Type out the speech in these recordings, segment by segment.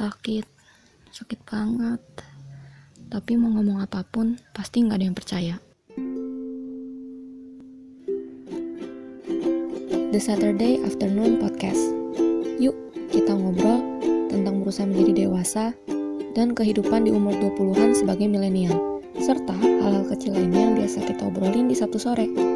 sakit. Sakit banget. Tapi mau ngomong apa pun pasti nggak ada yang percaya. The Saturday Afternoon Podcast. Yuk kita ngobrol tentang berusaha menjadi dewasa dan kehidupan di umur 20-an sebagai milenial serta hal-hal kecil lainnya yang biasa kita obrolin di Sabtu sore.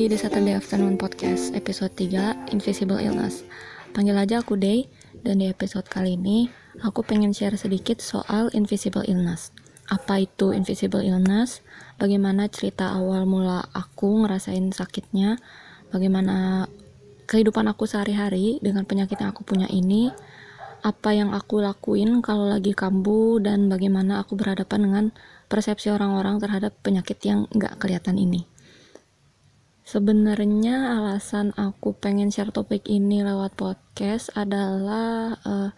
Di The Saturday Afternoon Podcast episode 3 Invisible Illness. Panggil aja aku Day dan di episode kali ini aku pengen share sedikit soal invisible illness. Apa itu invisible illness? Bagaimana cerita awal mula aku ngerasain sakitnya? Bagaimana kehidupan aku sehari-hari dengan penyakit yang aku punya ini? Apa yang aku lakuin kalau lagi kambuh dan bagaimana aku berhadapan dengan persepsi orang-orang terhadap penyakit yang nggak kelihatan ini. Sebenarnya alasan aku pengen share topik ini lewat podcast adalah uh,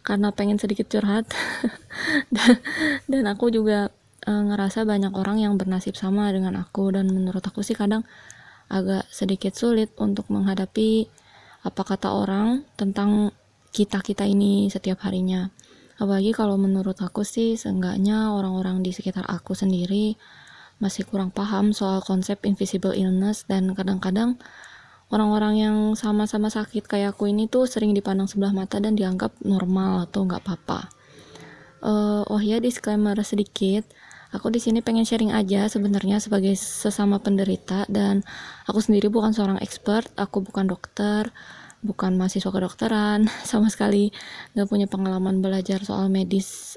karena pengen sedikit curhat. Dan, dan aku juga uh, ngerasa banyak orang yang bernasib sama dengan aku. Dan menurut aku sih kadang agak sedikit sulit untuk menghadapi apa kata orang tentang kita-kita ini setiap harinya. Apalagi kalau menurut aku sih seenggaknya orang-orang di sekitar aku sendiri masih kurang paham soal konsep invisible illness dan kadang-kadang orang-orang yang sama-sama sakit kayak aku ini tuh sering dipandang sebelah mata dan dianggap normal atau nggak apa-apa. Uh, oh ya disclaimer sedikit, aku di sini pengen sharing aja sebenarnya sebagai sesama penderita dan aku sendiri bukan seorang expert, aku bukan dokter, bukan mahasiswa kedokteran sama sekali nggak punya pengalaman belajar soal medis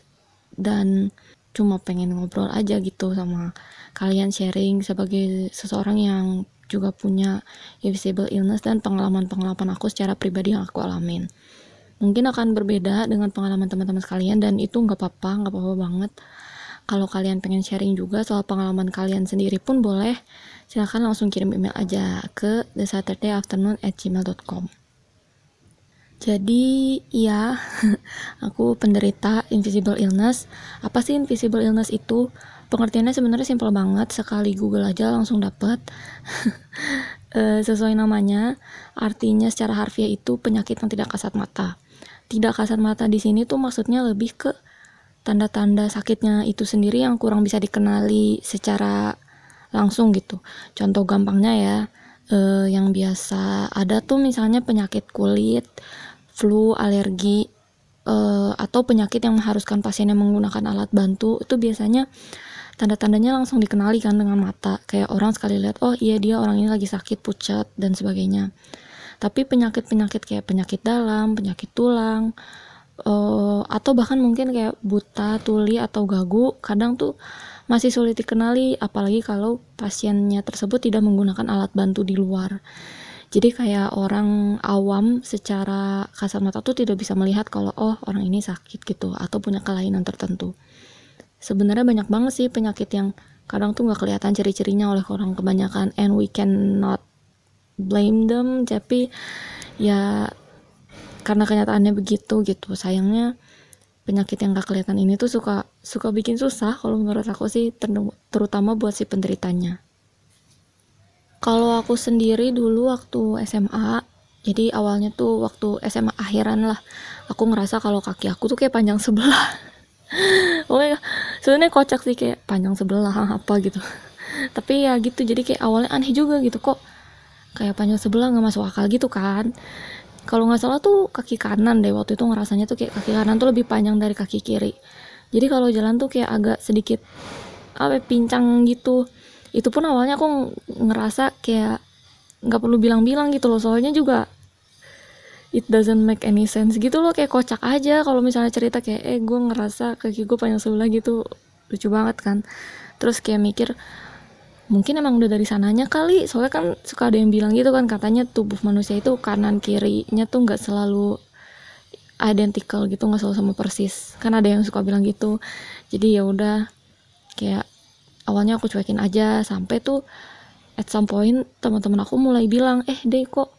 dan cuma pengen ngobrol aja gitu sama kalian sharing sebagai seseorang yang juga punya invisible illness dan pengalaman-pengalaman aku secara pribadi yang aku alamin. Mungkin akan berbeda dengan pengalaman teman-teman sekalian dan itu nggak apa-apa nggak apa-apa banget. Kalau kalian pengen sharing juga soal pengalaman kalian sendiri pun boleh. Silahkan langsung kirim email aja ke thesaturdayafternoon at gmail.com jadi ya, aku penderita invisible illness. Apa sih invisible illness itu? Pengertiannya sebenarnya simpel banget, sekali Google aja langsung dapet. e, sesuai namanya, artinya secara harfiah itu penyakit yang tidak kasat mata. Tidak kasat mata di sini tuh maksudnya lebih ke tanda-tanda sakitnya itu sendiri yang kurang bisa dikenali secara langsung gitu. Contoh gampangnya ya, e, yang biasa ada tuh misalnya penyakit kulit, flu, alergi, uh, atau penyakit yang mengharuskan pasiennya menggunakan alat bantu itu biasanya tanda-tandanya langsung dikenali kan dengan mata. Kayak orang sekali lihat oh iya dia orang ini lagi sakit pucat dan sebagainya. Tapi penyakit-penyakit kayak penyakit dalam penyakit tulang uh, atau bahkan mungkin kayak buta tuli atau gagu kadang tuh masih sulit dikenali apalagi kalau pasiennya tersebut tidak menggunakan alat bantu di luar jadi kayak orang awam secara kasat mata tuh tidak bisa melihat kalau oh orang ini sakit gitu atau punya kelainan tertentu. Sebenarnya banyak banget sih penyakit yang kadang tuh nggak kelihatan ciri-cirinya oleh orang kebanyakan and we cannot blame them. Tapi ya karena kenyataannya begitu gitu sayangnya penyakit yang gak kelihatan ini tuh suka suka bikin susah kalau menurut aku sih terutama buat si penderitanya kalau aku sendiri dulu waktu SMA, jadi awalnya tuh waktu SMA akhiran lah, aku ngerasa kalau kaki aku tuh kayak panjang sebelah. oh ya, sebenarnya kocak sih kayak panjang sebelah apa gitu. Tapi ya gitu, jadi kayak awalnya aneh juga gitu kok kayak panjang sebelah nggak masuk akal gitu kan. Kalau nggak salah tuh kaki kanan deh waktu itu ngerasanya tuh kayak kaki kanan tuh lebih panjang dari kaki kiri. Jadi kalau jalan tuh kayak agak sedikit apa ya, pincang gitu itu pun awalnya aku ngerasa kayak nggak perlu bilang-bilang gitu loh. Soalnya juga it doesn't make any sense gitu loh. Kayak kocak aja kalau misalnya cerita kayak eh gue ngerasa kaki gue panjang sebelah gitu. Lucu banget kan. Terus kayak mikir mungkin emang udah dari sananya kali. Soalnya kan suka ada yang bilang gitu kan katanya tubuh manusia itu kanan kirinya tuh nggak selalu identical gitu nggak selalu sama persis. Kan ada yang suka bilang gitu. Jadi ya udah kayak awalnya aku cuekin aja sampai tuh at some point teman-teman aku mulai bilang eh deh kok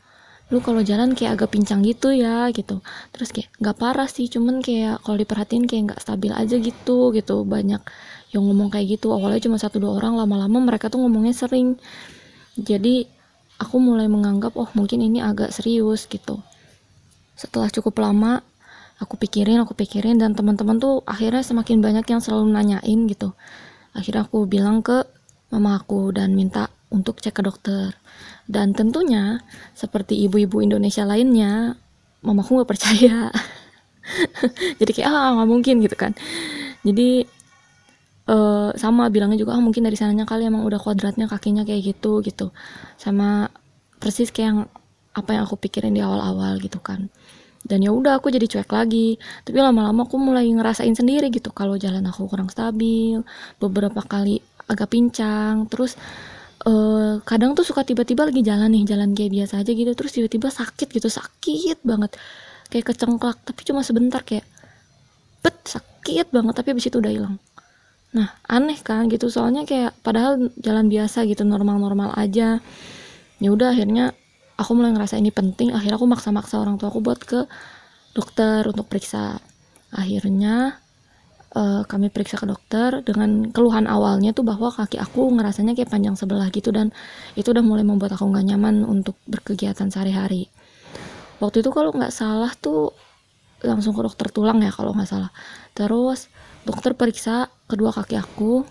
lu kalau jalan kayak agak pincang gitu ya gitu. Terus kayak nggak parah sih cuman kayak kalau diperhatiin kayak nggak stabil aja gitu gitu. Banyak yang ngomong kayak gitu. Awalnya cuma satu dua orang lama-lama mereka tuh ngomongnya sering. Jadi aku mulai menganggap oh mungkin ini agak serius gitu. Setelah cukup lama aku pikirin aku pikirin dan teman-teman tuh akhirnya semakin banyak yang selalu nanyain gitu akhirnya aku bilang ke mama aku dan minta untuk cek ke dokter. Dan tentunya seperti ibu-ibu Indonesia lainnya mamaku nggak percaya. Jadi kayak ah nggak mungkin gitu kan. Jadi uh, sama bilangnya juga ah mungkin dari sananya kali emang udah kuadratnya kakinya kayak gitu gitu. Sama persis kayak yang apa yang aku pikirin di awal-awal gitu kan dan ya udah aku jadi cuek lagi. Tapi lama-lama aku mulai ngerasain sendiri gitu kalau jalan aku kurang stabil beberapa kali agak pincang. Terus uh, kadang tuh suka tiba-tiba lagi jalan nih jalan kayak biasa aja gitu. Terus tiba-tiba sakit gitu sakit banget. Kayak kecengklak tapi cuma sebentar kayak bet sakit banget tapi abis itu udah hilang. Nah aneh kan gitu. Soalnya kayak padahal jalan biasa gitu normal-normal aja. Ya udah akhirnya aku mulai ngerasa ini penting akhirnya aku maksa-maksa orang tua aku buat ke dokter untuk periksa. Akhirnya uh, kami periksa ke dokter dengan keluhan awalnya tuh bahwa kaki aku ngerasanya kayak panjang sebelah gitu dan itu udah mulai membuat aku nggak nyaman untuk berkegiatan sehari-hari. Waktu itu kalau nggak salah tuh langsung ke dokter tulang ya kalau nggak salah. Terus dokter periksa kedua kaki aku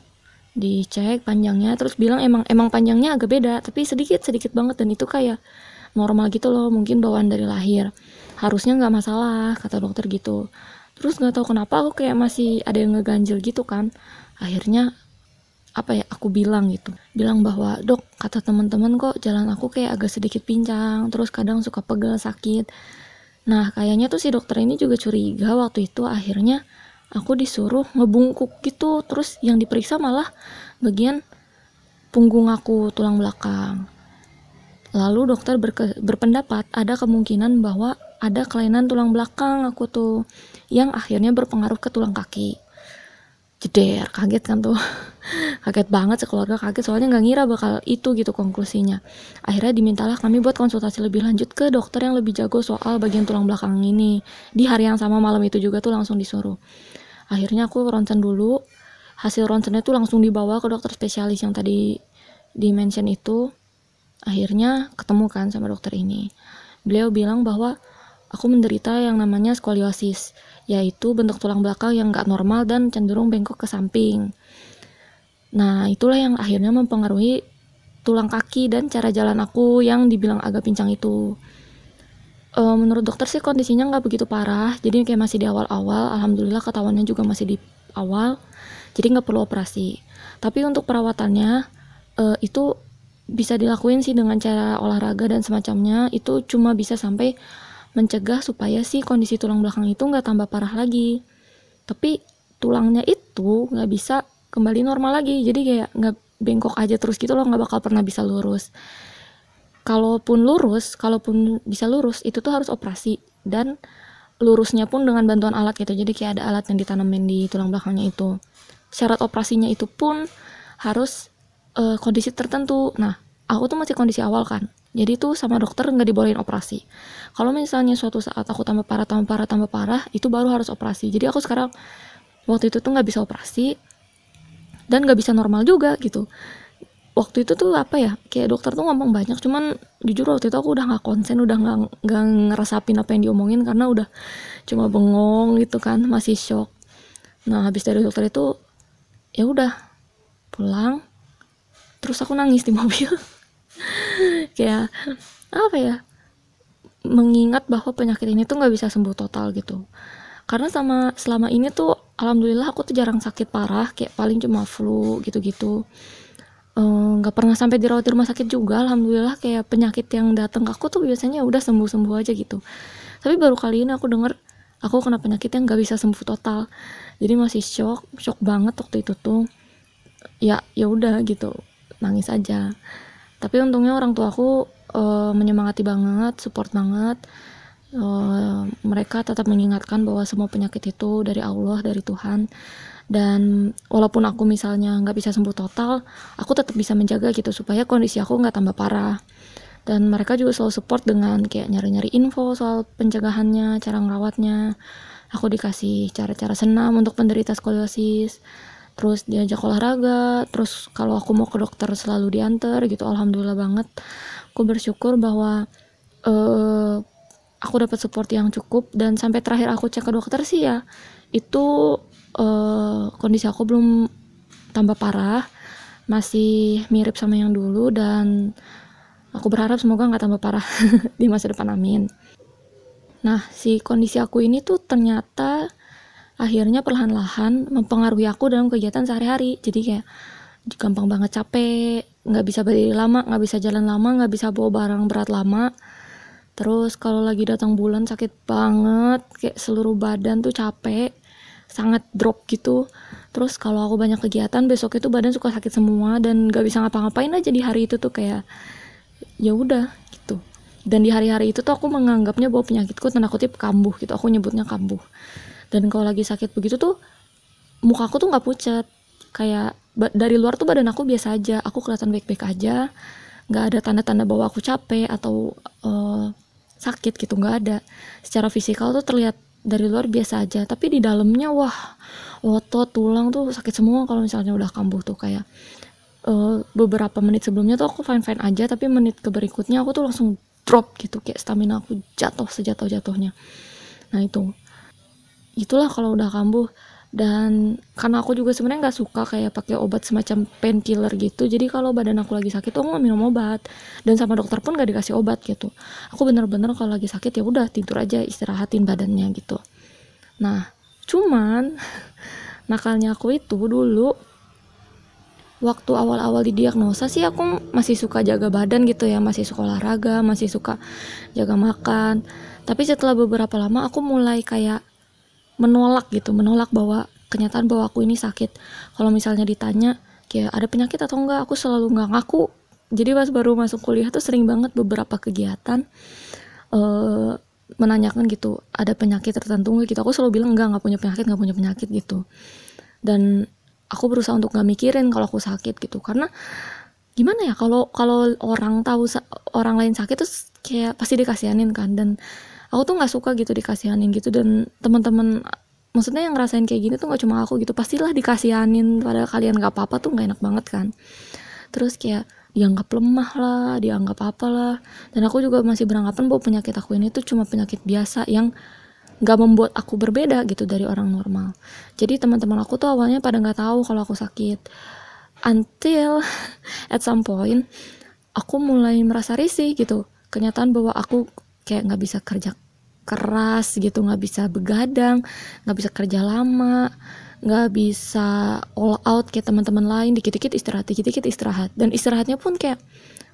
dicek panjangnya terus bilang emang emang panjangnya agak beda tapi sedikit sedikit banget dan itu kayak normal gitu loh mungkin bawaan dari lahir. Harusnya nggak masalah kata dokter gitu. Terus nggak tahu kenapa aku kayak masih ada yang ngeganjel gitu kan. Akhirnya apa ya aku bilang gitu. Bilang bahwa dok kata teman-teman kok jalan aku kayak agak sedikit pincang terus kadang suka pegel sakit. Nah kayaknya tuh si dokter ini juga curiga waktu itu. Akhirnya aku disuruh ngebungkuk gitu. Terus yang diperiksa malah bagian punggung aku tulang belakang lalu dokter berpendapat ada kemungkinan bahwa ada kelainan tulang belakang aku tuh yang akhirnya berpengaruh ke tulang kaki. Jeder kaget kan tuh. Kaget banget sekeluarga kaget. Soalnya nggak ngira bakal itu gitu konklusinya. Akhirnya dimintalah kami buat konsultasi lebih lanjut ke dokter yang lebih jago soal bagian tulang belakang ini. Di hari yang sama malam itu juga tuh langsung disuruh. Akhirnya aku ronsen dulu. Hasil ronsennya tuh langsung dibawa ke dokter spesialis yang tadi di mention itu akhirnya ketemu kan sama dokter ini beliau bilang bahwa aku menderita yang namanya skoliosis, yaitu bentuk tulang belakang yang gak normal dan cenderung bengkok ke samping. Nah, itulah yang akhirnya mempengaruhi tulang kaki dan cara jalan aku yang dibilang agak pincang itu. E, menurut dokter sih kondisinya nggak begitu parah, jadi kayak masih di awal-awal. Alhamdulillah ketahuannya juga masih di awal, jadi nggak perlu operasi. Tapi untuk perawatannya e, itu bisa dilakuin sih dengan cara olahraga dan semacamnya. Itu cuma bisa sampai mencegah supaya si kondisi tulang belakang itu nggak tambah parah lagi. Tapi tulangnya itu nggak bisa kembali normal lagi. Jadi kayak nggak bengkok aja terus gitu loh nggak bakal pernah bisa lurus. Kalaupun lurus kalaupun bisa lurus itu tuh harus operasi. Dan lurusnya pun dengan bantuan alat gitu. Jadi kayak ada alat yang ditanamin di tulang belakangnya itu. Syarat operasinya itu pun harus uh, kondisi tertentu. Nah aku tuh masih kondisi awal kan. Jadi tuh sama dokter nggak dibolehin operasi. Kalau misalnya suatu saat aku tambah parah tambah parah tambah parah itu baru harus operasi. Jadi aku sekarang waktu itu tuh nggak bisa operasi dan nggak bisa normal juga gitu. Waktu itu tuh apa ya kayak dokter tuh ngomong banyak cuman jujur waktu itu aku udah nggak konsen udah nggak nggak ngerasapin apa yang diomongin karena udah cuma bengong gitu kan masih shock. Nah habis dari dokter itu ya udah pulang terus aku nangis di mobil. Kayak apa ya mengingat bahwa penyakit ini tuh nggak bisa sembuh total gitu. Karena sama selama ini tuh alhamdulillah aku tuh jarang sakit parah kayak paling cuma flu gitu-gitu. Nggak -gitu. pernah sampai dirawat di rumah sakit juga alhamdulillah kayak penyakit yang datang ke aku tuh biasanya udah sembuh-sembuh aja gitu. Tapi baru kali ini aku denger aku kena penyakit yang nggak bisa sembuh total. Jadi masih shock shock banget waktu itu tuh. Ya ya udah gitu nangis aja. Tapi untungnya orang tua aku uh, menyemangati banget support banget. Uh, mereka tetap mengingatkan bahwa semua penyakit itu dari Allah dari Tuhan. Dan walaupun aku misalnya nggak bisa sembuh total aku tetap bisa menjaga gitu supaya kondisi aku nggak tambah parah. Dan mereka juga selalu support dengan kayak nyari-nyari info soal pencegahannya cara ngerawatnya. Aku dikasih cara-cara senam untuk penderita skoliosis terus diajak olahraga terus kalau aku mau ke dokter selalu diantar gitu alhamdulillah banget. Aku bersyukur bahwa uh, aku dapat support yang cukup dan sampai terakhir aku cek ke dokter sih ya itu uh, kondisi aku belum tambah parah masih mirip sama yang dulu dan aku berharap semoga nggak tambah parah di masa depan amin. Nah, si kondisi aku ini tuh ternyata akhirnya perlahan-lahan mempengaruhi aku dalam kegiatan sehari-hari. Jadi kayak gampang banget capek, nggak bisa berdiri lama, nggak bisa jalan lama, nggak bisa bawa barang berat lama. Terus kalau lagi datang bulan sakit banget, kayak seluruh badan tuh capek, sangat drop gitu. Terus kalau aku banyak kegiatan, besok itu badan suka sakit semua dan nggak bisa ngapa-ngapain aja di hari itu tuh kayak ya udah dan di hari-hari itu tuh aku menganggapnya bahwa penyakitku tanda kutip kambuh gitu aku nyebutnya kambuh dan kalau lagi sakit begitu tuh muka aku tuh nggak pucat. Kayak dari luar tuh badan aku biasa aja. Aku kelihatan baik-baik aja. Nggak ada tanda-tanda bahwa aku capek atau uh, sakit gitu nggak ada. Secara fisikal tuh terlihat dari luar biasa aja. Tapi di dalamnya wah otot tulang tuh sakit semua kalau misalnya udah kambuh tuh. Kayak uh, beberapa menit sebelumnya tuh aku fine fine aja. Tapi menit ke berikutnya aku tuh langsung drop gitu. Kayak stamina aku jatuh sejatuh jatuhnya nah itu itulah kalau udah kambuh. Dan karena aku juga sebenarnya nggak suka kayak pakai obat semacam painkiller gitu jadi kalau badan aku lagi sakit aku nggak minum obat. Dan sama dokter pun gak dikasih obat gitu. Aku bener-bener kalau lagi sakit ya udah tidur aja istirahatin badannya gitu. Nah cuman nakalnya aku itu dulu waktu awal-awal didiagnosa sih aku masih suka jaga badan gitu ya masih suka olahraga masih suka jaga makan. Tapi setelah beberapa lama aku mulai kayak menolak gitu menolak bahwa kenyataan bahwa aku ini sakit. Kalau misalnya ditanya kayak ada penyakit atau enggak aku selalu nggak ngaku. Jadi pas baru masuk kuliah tuh sering banget beberapa kegiatan uh, menanyakan gitu ada penyakit tertentu nggak gitu. Aku selalu bilang enggak nggak punya penyakit nggak punya penyakit gitu. Dan aku berusaha untuk nggak mikirin kalau aku sakit gitu. Karena gimana ya kalau kalau orang tahu orang lain sakit terus kayak pasti dikasihanin kan. Dan aku tuh nggak suka gitu dikasihanin gitu dan teman-teman maksudnya yang ngerasain kayak gini tuh nggak cuma aku gitu. Pastilah dikasihanin pada kalian nggak apa-apa tuh nggak enak banget kan. Terus kayak dianggap lemah lah dianggap apa lah dan aku juga masih beranggapan bahwa penyakit aku ini tuh cuma penyakit biasa yang nggak membuat aku berbeda gitu dari orang normal. Jadi teman-teman aku tuh awalnya pada nggak tahu kalau aku sakit. Until at some point aku mulai merasa risih gitu. Kenyataan bahwa aku kayak nggak bisa kerja keras gitu nggak bisa begadang nggak bisa kerja lama nggak bisa all out kayak teman-teman lain dikit-dikit istirahat dikit-dikit istirahat. Dan istirahatnya pun kayak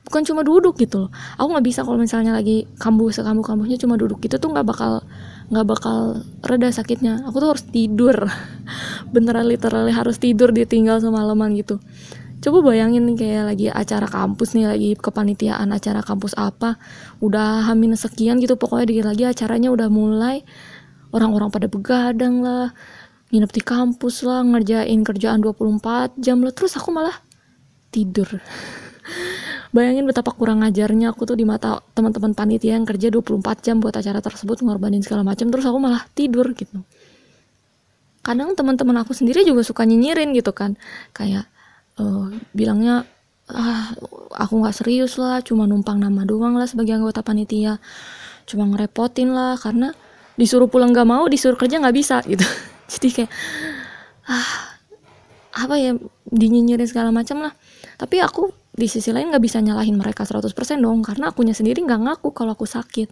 bukan cuma duduk gitu loh. Aku nggak bisa kalau misalnya lagi kambuh sekambuh kambuhnya cuma duduk. Gitu tuh nggak bakal nggak bakal reda sakitnya. Aku tuh harus tidur. Beneran literally harus tidur ditinggal semalaman gitu coba bayangin kayak lagi acara kampus nih lagi kepanitiaan acara kampus apa udah hamin sekian gitu pokoknya dikit lagi acaranya udah mulai orang-orang pada begadang lah nginep di kampus lah ngerjain kerjaan 24 jam lah terus aku malah tidur. Bayangin betapa kurang ajarnya aku tuh di mata teman-teman panitia yang kerja 24 jam buat acara tersebut ngorbanin segala macam terus aku malah tidur gitu. Kadang teman-teman aku sendiri juga suka nyinyirin gitu kan kayak uh, bilangnya ah aku nggak serius lah cuma numpang nama doang lah sebagai anggota panitia. Cuma ngerepotin lah karena disuruh pulang nggak mau disuruh kerja nggak bisa gitu. Jadi kayak ah apa ya dinyinyirin segala macam lah. Tapi aku di sisi lain nggak bisa nyalahin mereka 100% dong karena akunya sendiri nggak ngaku kalau aku sakit.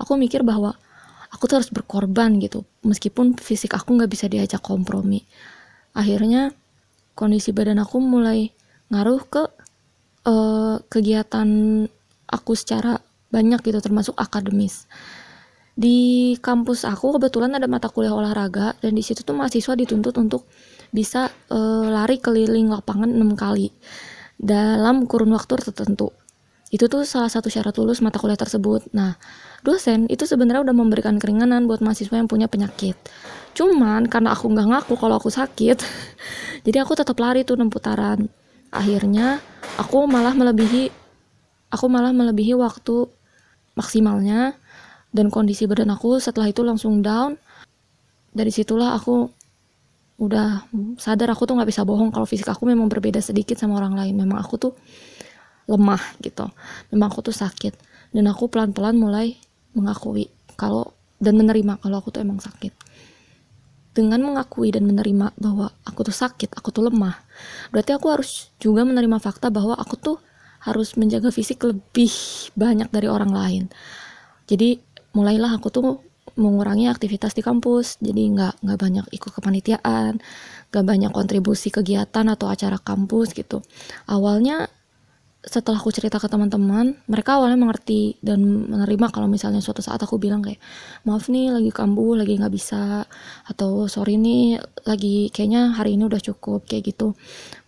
Aku mikir bahwa aku tuh harus berkorban gitu meskipun fisik aku nggak bisa diajak kompromi. Akhirnya kondisi badan aku mulai ngaruh ke uh, kegiatan aku secara banyak gitu termasuk akademis di kampus aku kebetulan ada mata kuliah olahraga dan di situ tuh mahasiswa dituntut untuk bisa uh, lari keliling lapangan enam kali dalam kurun waktu tertentu. Itu tuh salah satu syarat lulus mata kuliah tersebut. Nah, dosen itu sebenarnya udah memberikan keringanan buat mahasiswa yang punya penyakit. Cuman karena aku nggak ngaku kalau aku sakit, jadi aku tetap lari tuh enam putaran. Akhirnya aku malah melebihi aku malah melebihi waktu maksimalnya dan kondisi badan aku setelah itu langsung down. Dari situlah aku udah sadar aku tuh nggak bisa bohong kalau fisik aku memang berbeda sedikit sama orang lain. Memang aku tuh lemah gitu. Memang aku tuh sakit. Dan aku pelan-pelan mulai mengakui kalau dan menerima kalau aku tuh emang sakit dengan mengakui dan menerima bahwa aku tuh sakit, aku tuh lemah, berarti aku harus juga menerima fakta bahwa aku tuh harus menjaga fisik lebih banyak dari orang lain. Jadi mulailah aku tuh mengurangi aktivitas di kampus. Jadi nggak nggak banyak ikut kepanitiaan nggak banyak kontribusi kegiatan atau acara kampus gitu. Awalnya setelah aku cerita ke teman-teman mereka awalnya mengerti dan menerima kalau misalnya suatu saat aku bilang kayak maaf nih lagi kambuh lagi nggak bisa atau sorry nih lagi kayaknya hari ini udah cukup kayak gitu.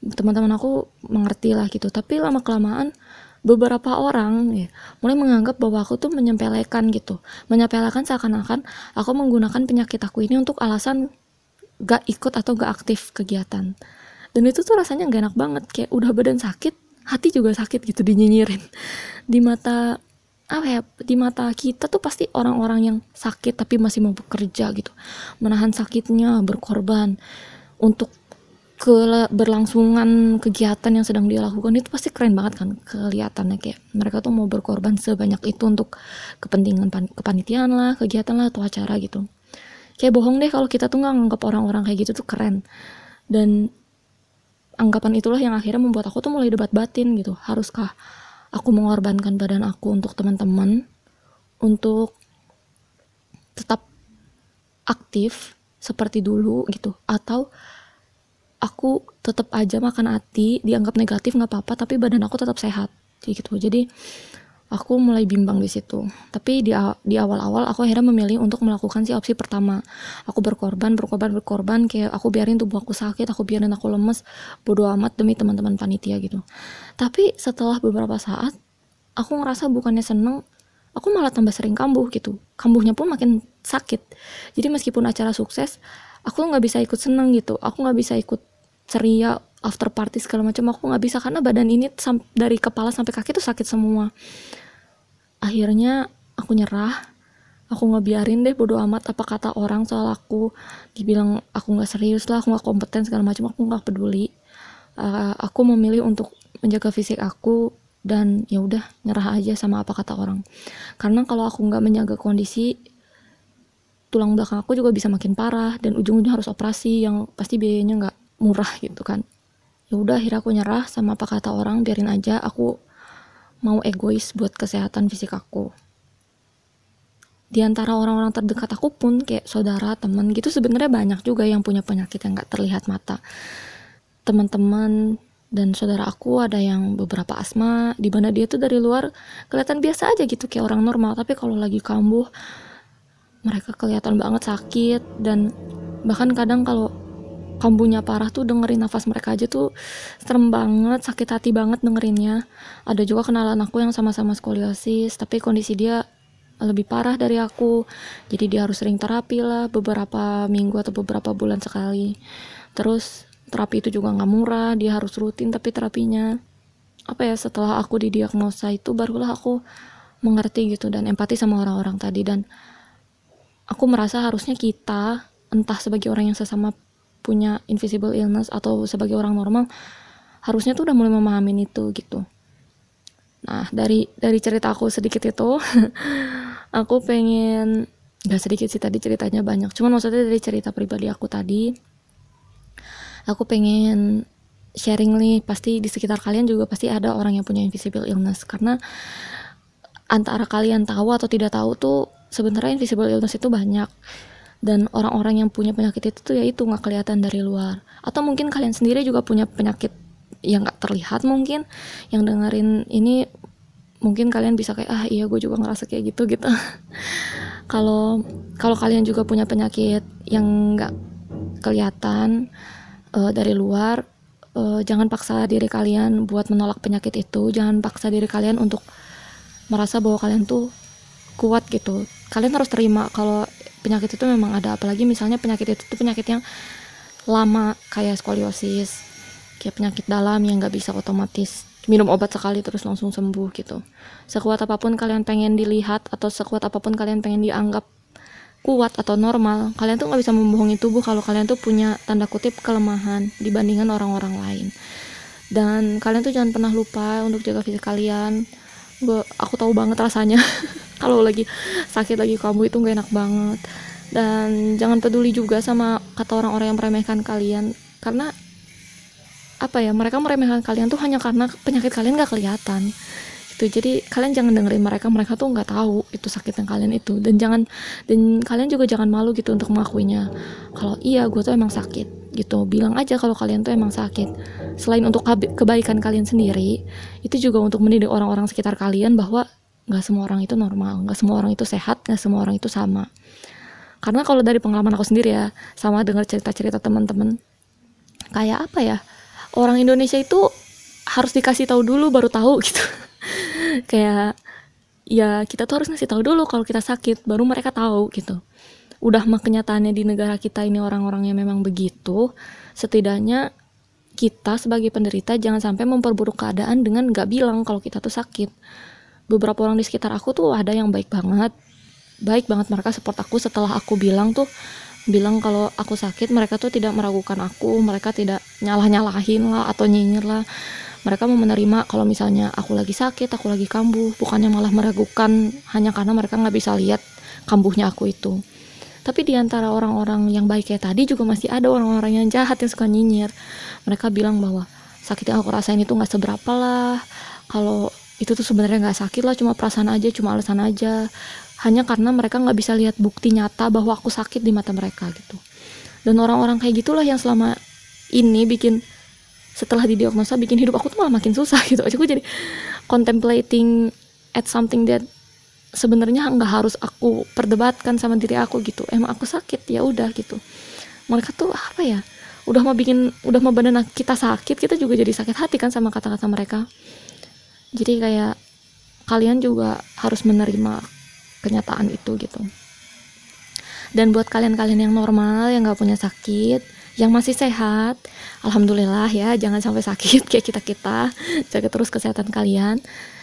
Teman-teman aku mengerti lah gitu. Tapi lama kelamaan beberapa orang ya, mulai menganggap bahwa aku tuh menyempelekan gitu. Menyepelekan seakan-akan aku menggunakan penyakit aku ini untuk alasan gak ikut atau gak aktif kegiatan. Dan itu tuh rasanya gak enak banget kayak udah badan sakit hati juga sakit gitu dinyinyirin. Di mata apa ya di mata kita tuh pasti orang-orang yang sakit tapi masih mau bekerja gitu. Menahan sakitnya berkorban. Untuk keberlangsungan kegiatan yang sedang dia lakukan itu pasti keren banget kan kelihatannya. Kayak mereka tuh mau berkorban sebanyak itu untuk kepentingan pan kepanitiaan lah kegiatan lah atau acara gitu. Kayak bohong deh kalau kita tuh nggak nganggap orang-orang kayak gitu tuh keren. Dan anggapan itulah yang akhirnya membuat aku tuh mulai debat batin gitu. Haruskah aku mengorbankan badan aku untuk teman-teman? Untuk tetap aktif seperti dulu gitu. Atau aku tetap aja makan hati dianggap negatif nggak apa-apa tapi badan aku tetap sehat. Gitu. Jadi aku mulai bimbang di situ. Tapi di awal-awal aku akhirnya memilih untuk melakukan si opsi pertama. Aku berkorban berkorban berkorban kayak aku biarin tubuh aku sakit aku biarin aku lemes bodoh amat demi teman-teman panitia gitu. Tapi setelah beberapa saat aku ngerasa bukannya seneng aku malah tambah sering kambuh gitu. Kambuhnya pun makin sakit. Jadi meskipun acara sukses aku nggak bisa ikut seneng gitu. Aku nggak bisa ikut ceria after party segala macam. Aku nggak bisa karena badan ini dari kepala sampai kaki tuh sakit semua akhirnya aku nyerah. Aku nggak biarin deh bodo amat apa kata orang soal aku. Dibilang aku nggak serius lah aku nggak kompeten segala macam aku nggak peduli. Uh, aku memilih untuk menjaga fisik aku dan ya udah nyerah aja sama apa kata orang. Karena kalau aku nggak menjaga kondisi tulang belakang aku juga bisa makin parah dan ujung-ujungnya harus operasi yang pasti biayanya nggak murah gitu kan. Ya udah akhirnya aku nyerah sama apa kata orang biarin aja aku mau egois buat kesehatan fisik aku. Di antara orang-orang terdekat aku pun kayak saudara temen gitu sebenarnya banyak juga yang punya penyakit yang nggak terlihat mata. Teman-teman dan saudara aku ada yang beberapa asma di mana dia tuh dari luar kelihatan biasa aja gitu kayak orang normal. Tapi kalau lagi kambuh mereka kelihatan banget sakit dan bahkan kadang kalau kambuhnya parah tuh dengerin nafas mereka aja tuh serem banget sakit hati banget dengerinnya. Ada juga kenalan aku yang sama-sama skoliosis tapi kondisi dia lebih parah dari aku. Jadi dia harus sering terapi lah beberapa minggu atau beberapa bulan sekali. Terus terapi itu juga nggak murah dia harus rutin tapi terapinya. Apa ya setelah aku didiagnosa itu barulah aku mengerti gitu dan empati sama orang-orang tadi. Dan aku merasa harusnya kita entah sebagai orang yang sesama punya invisible illness atau sebagai orang normal harusnya tuh udah mulai memahami itu gitu. Nah dari dari cerita aku sedikit itu aku pengen gak sedikit sih tadi ceritanya banyak. Cuman maksudnya dari cerita pribadi aku tadi aku pengen sharing nih pasti di sekitar kalian juga pasti ada orang yang punya invisible illness. Karena antara kalian tahu atau tidak tahu tuh sebenarnya invisible illness itu banyak dan orang-orang yang punya penyakit itu tuh ya itu nggak kelihatan dari luar. Atau mungkin kalian sendiri juga punya penyakit yang nggak terlihat mungkin yang dengerin ini mungkin kalian bisa kayak ah iya gue juga ngerasa kayak gitu gitu. Kalau kalau kalian juga punya penyakit yang nggak kelihatan uh, dari luar uh, jangan paksa diri kalian buat menolak penyakit itu. Jangan paksa diri kalian untuk merasa bahwa kalian tuh kuat gitu. Kalian harus terima kalau penyakit itu memang ada. Apalagi misalnya penyakit itu tuh penyakit yang lama kayak skoliosis kayak penyakit dalam yang nggak bisa otomatis minum obat sekali terus langsung sembuh gitu. Sekuat apa pun kalian pengen dilihat atau sekuat apa pun kalian pengen dianggap kuat atau normal kalian tuh nggak bisa membohongi tubuh kalau kalian tuh punya tanda kutip kelemahan dibandingkan orang-orang lain. Dan kalian tuh jangan pernah lupa untuk jaga fisik kalian gue aku tahu banget rasanya. Kalau lagi sakit lagi kamu itu gak enak banget. Dan jangan peduli juga sama kata orang-orang yang meremehkan kalian. Karena apa ya mereka meremehkan kalian tuh hanya karena penyakit kalian gak kelihatan gitu. Jadi kalian jangan dengerin mereka mereka tuh nggak tahu itu sakitnya kalian itu. Dan jangan dan kalian juga jangan malu gitu untuk mengakuinya. Kalau iya gue tuh emang sakit gitu. Bilang aja kalau kalian tuh emang sakit. Selain untuk kebaikan kalian sendiri itu juga untuk mendidik orang-orang sekitar kalian bahwa nggak semua orang itu normal nggak semua orang itu sehat nggak semua orang itu sama. Karena kalau dari pengalaman aku sendiri ya sama dengar cerita-cerita teman-teman kayak apa ya? Orang Indonesia itu harus dikasih tahu dulu baru tahu gitu kayak ya kita tuh harus ngasih tahu dulu kalau kita sakit baru mereka tahu gitu. Udah mah kenyataannya di negara kita ini orang-orangnya memang begitu setidaknya kita sebagai penderita jangan sampai memperburuk keadaan dengan gak bilang kalau kita tuh sakit. Beberapa orang di sekitar aku tuh ada yang baik banget. Baik banget mereka support aku setelah aku bilang tuh bilang kalau aku sakit mereka tuh tidak meragukan aku mereka tidak nyalah nyalahin lah atau nyinyir lah mereka mau menerima kalau misalnya aku lagi sakit aku lagi kambuh. Bukannya malah meragukan hanya karena mereka nggak bisa lihat kambuhnya aku itu. Tapi di antara orang-orang yang baik kayak tadi juga masih ada orang-orang yang jahat yang suka nyinyir. Mereka bilang bahwa sakit yang aku rasain itu nggak seberapa lah. Kalau itu tuh sebenarnya nggak sakit lah cuma perasaan aja cuma alasan aja. Hanya karena mereka nggak bisa lihat bukti nyata bahwa aku sakit di mata mereka gitu. Dan orang-orang kayak gitulah yang selama ini bikin setelah didiagnosa bikin hidup aku tuh malah makin susah gitu. Gue jadi contemplating at something that sebenarnya nggak harus aku perdebatkan sama diri aku gitu. Emang aku sakit ya udah gitu. Mereka tuh apa ya? Udah mau bikin udah mau badan kita sakit kita juga jadi sakit hati kan sama kata-kata mereka. Jadi kayak kalian juga harus menerima kenyataan itu gitu. Dan buat kalian-kalian yang normal yang nggak punya sakit yang masih sehat. Alhamdulillah ya jangan sampai sakit kayak kita kita jaga terus kesehatan kalian.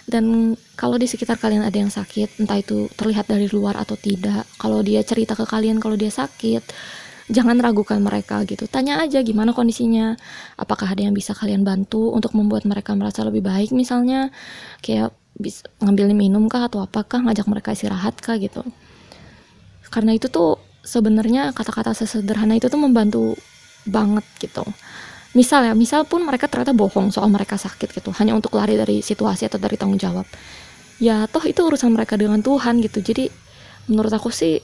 Dan kalau di sekitar kalian ada yang sakit entah itu terlihat dari luar atau tidak kalau dia cerita ke kalian kalau dia sakit jangan ragukan mereka gitu. Tanya aja gimana kondisinya. Apakah ada yang bisa kalian bantu untuk membuat mereka merasa lebih baik misalnya? Kayak bisa ngambil minum kah atau apakah ngajak mereka istirahat kah gitu. Karena itu tuh sebenarnya kata-kata sesederhana itu tuh membantu banget gitu. Misal ya misal pun mereka ternyata bohong soal mereka sakit gitu hanya untuk lari dari situasi atau dari tanggung jawab. Ya toh itu urusan mereka dengan Tuhan gitu. Jadi menurut aku sih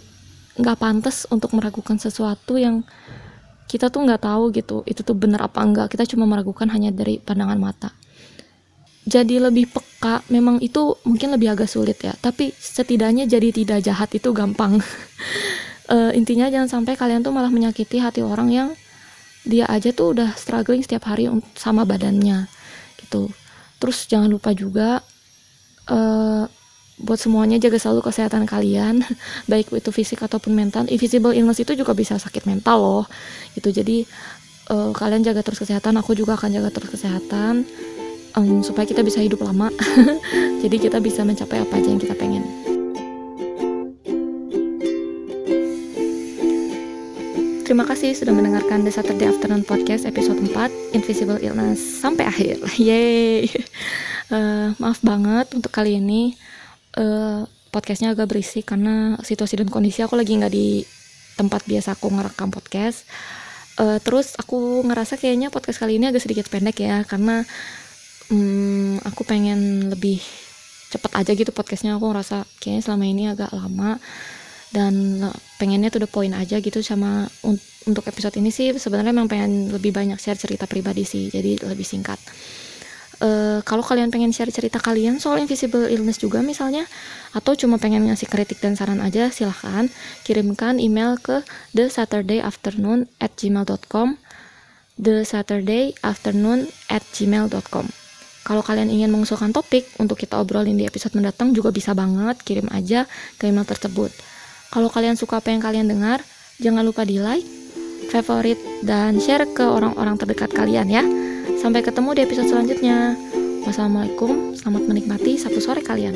nggak pantas untuk meragukan sesuatu yang kita tuh nggak tahu gitu itu tuh benar apa enggak. Kita cuma meragukan hanya dari pandangan mata. Jadi lebih peka memang itu mungkin lebih agak sulit ya. Tapi setidaknya jadi tidak jahat itu gampang. Uh, intinya jangan sampai kalian tuh malah menyakiti hati orang yang dia aja tuh udah struggling setiap hari sama badannya gitu. Terus jangan lupa juga uh, buat semuanya jaga selalu kesehatan kalian baik itu fisik ataupun mental. Invisible illness itu juga bisa sakit mental loh gitu. Jadi uh, kalian jaga terus kesehatan aku juga akan jaga terus kesehatan um, supaya kita bisa hidup lama. Jadi kita bisa mencapai apa aja yang kita pengen Terima kasih sudah mendengarkan The Saturday Afternoon Podcast episode 4 Invisible Illness sampai akhir. Yeay. Uh, maaf banget untuk kali ini uh, podcastnya agak berisik karena situasi dan kondisi aku lagi nggak di tempat biasa aku ngerekam podcast. Uh, terus aku ngerasa kayaknya podcast kali ini agak sedikit pendek ya karena um, aku pengen lebih cepet aja gitu podcastnya aku ngerasa kayaknya selama ini agak lama dan pengennya tuh the point aja gitu sama un untuk episode ini sih sebenarnya memang pengen lebih banyak share cerita pribadi sih jadi lebih singkat uh, kalau kalian pengen share cerita kalian soal invisible illness juga misalnya atau cuma pengen ngasih kritik dan saran aja silahkan kirimkan email ke the saturday afternoon at gmail.com the saturday afternoon at gmail.com kalau kalian ingin mengusulkan topik untuk kita obrolin di episode mendatang juga bisa banget kirim aja ke email tersebut. Kalau kalian suka apa yang kalian dengar, jangan lupa di like, favorite, dan share ke orang-orang terdekat kalian ya. Sampai ketemu di episode selanjutnya. Wassalamualaikum, selamat menikmati Sabtu sore kalian.